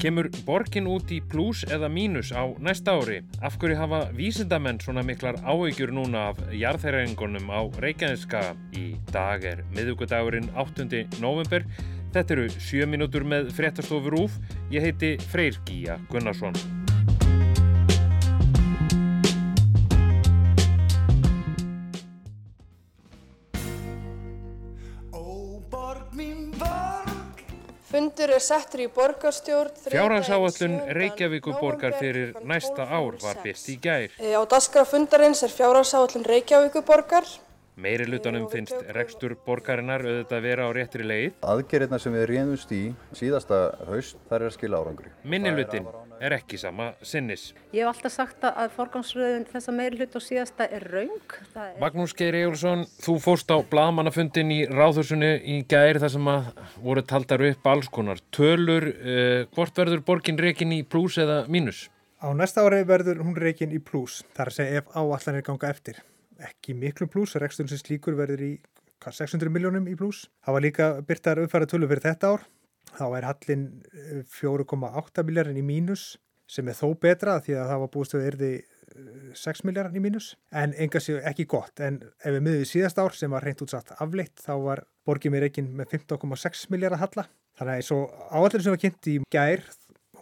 Kemur borgin út í pluss eða mínus á næsta ári? Af hverju hafa vísindamenn svona miklar áhyggjur núna af jarðherringunum á Reykjaneska? Í dag er miðugudagurinn 8. november. Þetta eru 7 minútur með fréttastofur úf. Ég heiti Freyr Gíja Gunnarsson. Fundur er settur í borgarstjórn. Fjárhansáallun Reykjavíkuborgar fyrir næsta ár var byrst í gær. Eh, á daskra fundarins er fjárhansáallun Reykjavíkuborgar. Meiri lutanum finnst rekstur borgarinnar auðvitað vera á réttri leið. Aðgerðina sem við réðumst í síðasta haust þar er að skila árangri. Minni lutin er ekki sama sinnis. Ég hef alltaf sagt að forgangsröðun þessa meiri hlut og síðasta er raung. Er... Magnús Geir Ejjólfsson, þú fórst á bladmannafundin í Ráðhúsinu í gæri þar sem að voru taldar upp alls konar tölur. Uh, hvort verður borgin reikin í pluss eða mínus? Á næsta ári verður hún reikin í pluss, þar að segja ef áallanir ganga eftir ekki miklu pluss, reksturinn sem slíkur verður í 600 miljónum í pluss. Það var líka byrtar uppfæra tölu fyrir þetta ár. Þá er hallin 4,8 miljardin í mínus sem er þó betra því að það var búist við erði 6 miljardin í mínus en enga séu ekki gott en ef við miðum við síðast ár sem var reynd útsatt afleitt þá var borgið með reygin með 15,6 miljardar halla. Þannig að og áallir sem var kynnt í gær,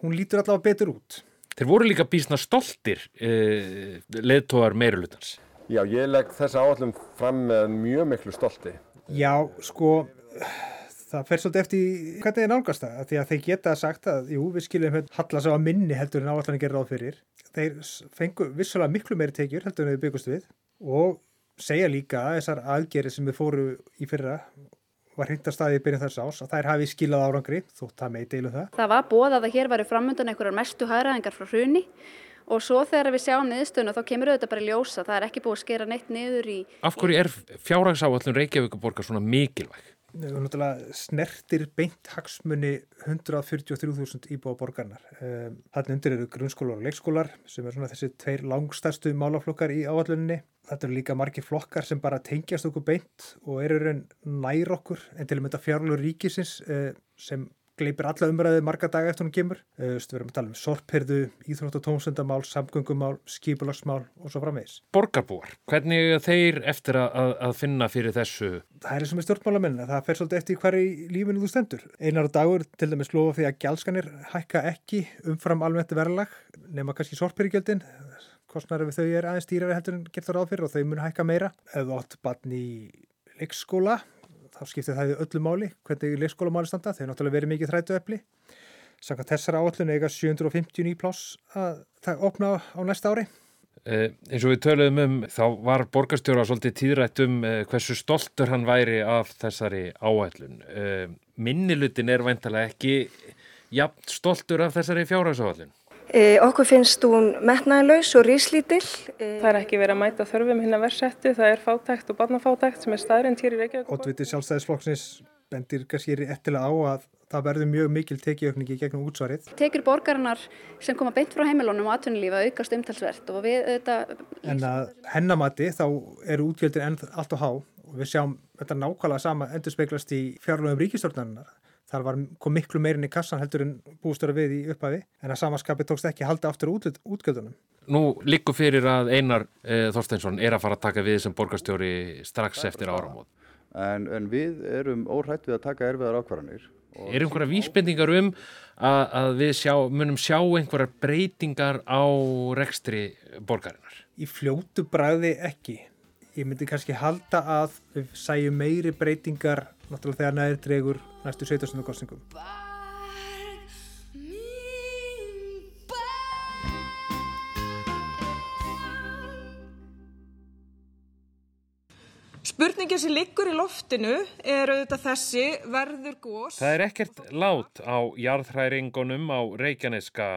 hún lítur allavega betur út. Þeir voru líka bísna stoltir eh, leðtóðar meirulutans. Já, ég legg þessa áallum fram með mjög miklu stolti. Já, sko, það fer svolítið eftir hvernig þið nálgast það, því að þeir geta sagt að, jú, við skiljum halla sá að minni heldur en áallan gerir ráð fyrir. Þeir fengu vissulega miklu meiri tekjur heldur en við byggust við og segja líka að þessar aðgeri sem við fóru í fyrra var hringtastæði í byrjun þess ás að þær hafi skilað árangri, þótt það með í deilu það. Það var bóðað að hér varu framöndan einhverjar mestu hæraðingar frá hruni og svo þegar við sjáum niðurstöðuna þá kemur auðvitað bara ljósa, það er ekki búið að skera neitt niður í... Af hverju er fjárhagsáallun Reykjavíkuborgar svona mikilvæg? Snertir beint hagsmunni 143.000 íbúa borgarnar. Ehm, Þannig undir eru grunnskólar og leikskólar sem er svona þessi tveir langstærstu málaflokkar í áalluninni. Þetta eru líka margir flokkar sem bara tengjast okkur beint og eru raun nær okkur en til að mynda fjárlur ríkisins eh, sem gleipir alla umræðið marga daga eftir hún kemur. Uh, við erum að tala um sorphyrðu, íþrótt og tómsundamál, samgöngumál, skipulagsmál og svo framvegs. Borgarbúar, hvernig er þeir eftir að, að finna fyrir þessu? Það er eins og með stjórnmálamenn, það fer svolítið eftir hverju lífinu þú stendur. Einar dagur til dæmis lofa því að gjálskanir hækka ekki umfram almennt verðlag, nema kannski sorphyrðugjöldin, kostnæri við þau er aðeins dýrari heldur en getur ráð fyrir og þau mun hækka meira. Eða átt batn í leikskóla þá skiptir það öllu máli hvernig leikskólamáli standa, þeir náttúrulega verið mikið þrætu epli. Saka þessara áallun eiga 750 nýplás að það opna á næsta ári. Eh, eins og við töluðum um þá var borgarstjóra svolítið tíðrætt um eh, hversu stoltur hann væri af þessari áallun. Eh, minnilutin er væntalega ekki jafn stoltur af þessari fjárhagsáallun. E, okkur finnst hún metnaðlaus og ríslítill. E, það er ekki verið að mæta þörfum hinn að verðsettu, það er fátækt og barnafátækt sem er staðrind hér í Reykjavík. Ótvitið sjálfstæðisflokksins bendir kannski eftirlega á að það verður mjög mikil tekiökningi gegnum útsvarið. Tekjur borgarinnar sem koma beint frá heimilónum og atvinnulífa aukast umtalsvert og við auðvitað... En að hennamati þá eru útgjöldir enn allt og há og við sjáum þetta nákvæmlega sama endur speiklast í fjárlöfum ríkistjórnarinnar þar var, kom miklu meirinn í kassan heldur en bústöru við í upphafi en að samaskapi tókst ekki að halda aftur út, útgjöldunum. Nú likur fyrir að Einar e, Þorsteinsson er að fara að taka við sem borgarstjóri strax eftir áramót. En, en við erum óhætt við að taka erfiðar ákvarðanir. Er einhverja vísbendingar um að, að við sjá, munum sjá einhverjar breytingar á rekstri borgarinnar? Í fljótu bræði ekki. Ég myndi kannski halda að við sæjum meiri breytingar náttúrulega þegar næri dregur næstu 17. kostningum. Spurningin sem liggur í loftinu er auðvitað þessi verður gós. Það er ekkert lát á jarðhræringunum á Reykjaneska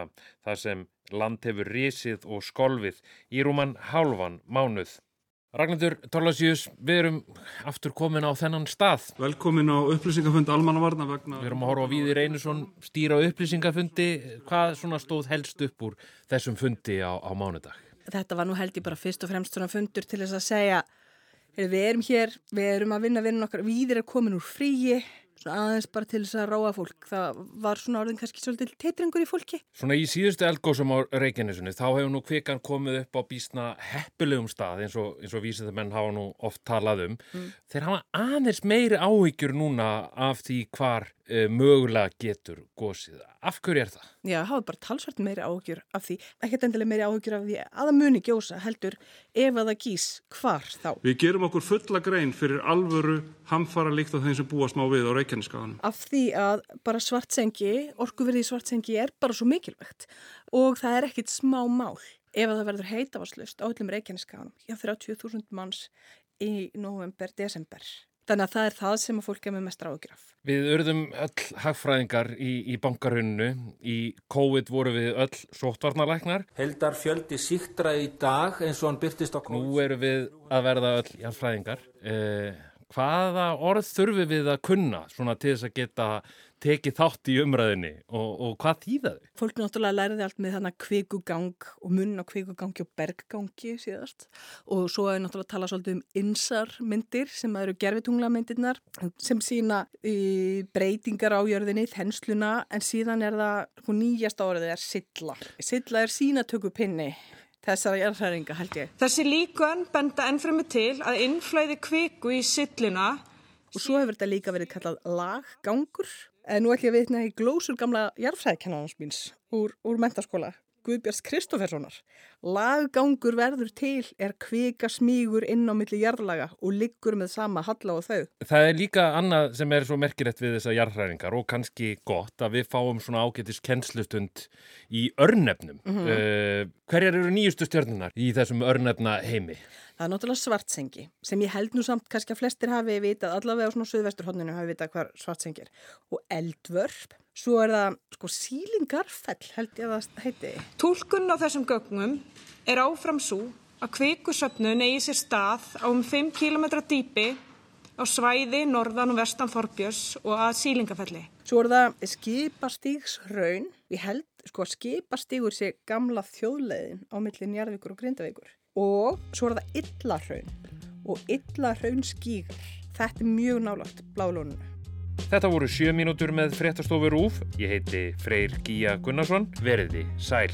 þar sem land hefur risið og skolvið í rúman hálfan mánuð. Ragnardur Torlasjus, við erum aftur komin á þennan stað. Velkomin á upplýsingafund Almannavarna vegna... Við erum að horfa á Víðir Einarsson stýra upplýsingafundi. Hvað stóð helst upp úr þessum fundi á, á mánudag? Þetta var nú held ég bara fyrst og fremst svona fundur til þess að segja við erum hér, við erum að vinna vinnan okkar, Víðir er komin úr fríi, aðeins bara til þess að ráa fólk. Það var svona orðin kannski svolítið teitringur í fólki. Svona í síðustu eldgóðsum á Reykjanesunni þá hefur nú kvikan komið upp á bísna heppilegum stað eins og, eins og vísindamenn hafa nú oft talað um. Mm. Þeir hafa aðeins meiri áhyggjur núna af því hvar mögulega getur gósið. Af hverju er það? Já, hafa bara talsvært meiri áhugjur af því, ekkert endilega meiri áhugjur af því að það muni gjósa heldur ef að það gís hvar þá. Við gerum okkur fulla grein fyrir alvöru hamfara líkt á þeim sem búa smá við á Reykjaneskaðanum. Af því að bara svartsengi, orkuverði í svartsengi er bara svo mikilvægt og það er ekkit smá mál ef að það verður heitavaslust á öllum Reykjaneskaðanum. Já, 30.000 manns í november, desember. Þannig að það er það sem að fólk er með mest ráðgjöraf. Við örðum öll hagfræðingar í, í bankarhunnu. Í COVID voru við öll sóttvarnalæknar. Heldar fjöldi síktra í dag eins og hann byrtist á COVID. Nú eru við að verða öll hagfræðingar. Eh, hvaða orð þurfum við að kunna svona til þess að geta tekið þátt í umræðinni og, og hvað þýðaði? Fólk náttúrulega læriði allt með þannig kvikugang og munn á kvikugangi og berggangi síðast og svo er náttúrulega að tala svolítið um insarmyndir sem eru gerfitungla myndirnar sem sína breytingar á jörðinni, þensluna en síðan er það nýjast árið er silla. Silla er sínatöku pinni þessara jarðhæringa held ég. Þessi líkun benda ennfremi til að innflæði kviku í sillina og svo hefur þetta líka verið kallað laggangur en nú ætlum ég að vitna í glósur gamla jarðhæðkennarans míns úr, úr mentaskóla Guðbjörns Kristóferssonar. Laggangur verður til er kvika smígur inn á milli jarðlaga og liggur með sama halla og þau. Það er líka annað sem er svo merkilegt við þessa jarðhæringar og kannski gott að við fáum svona ágætis kennslustund í örnefnum. Mm -hmm. uh, hverjar eru nýjustu stjörnunar í þessum örnefna heimi? Það er náttúrulega svartsengi sem ég held nú samt kannski að flestir hafi vitað, allavega á svona söðvesturhóndinu hafi vitað hvað svartsengi er. Og eldvörp Svo er það sko sílingarfell held ég að það heiti. Tólkun á þessum gögnum er áfram svo að kvikusöpnun eigi sér stað á um 5 km dýpi á svæði norðan og vestan Þorbjörns og að sílingafelli. Svo er það skipastígsraun. Ég held sko að skipastígur sé gamla þjóðleiðin á millin Jarðvíkur og Grindavíkur. Og svo er það illarraun og illarraun skígur. Þetta er mjög nálagt blálónunu. Þetta voru sjö mínútur með fréttastofur úf. Ég heiti Freyr Gíja Gunnarsson. Veriði sæl.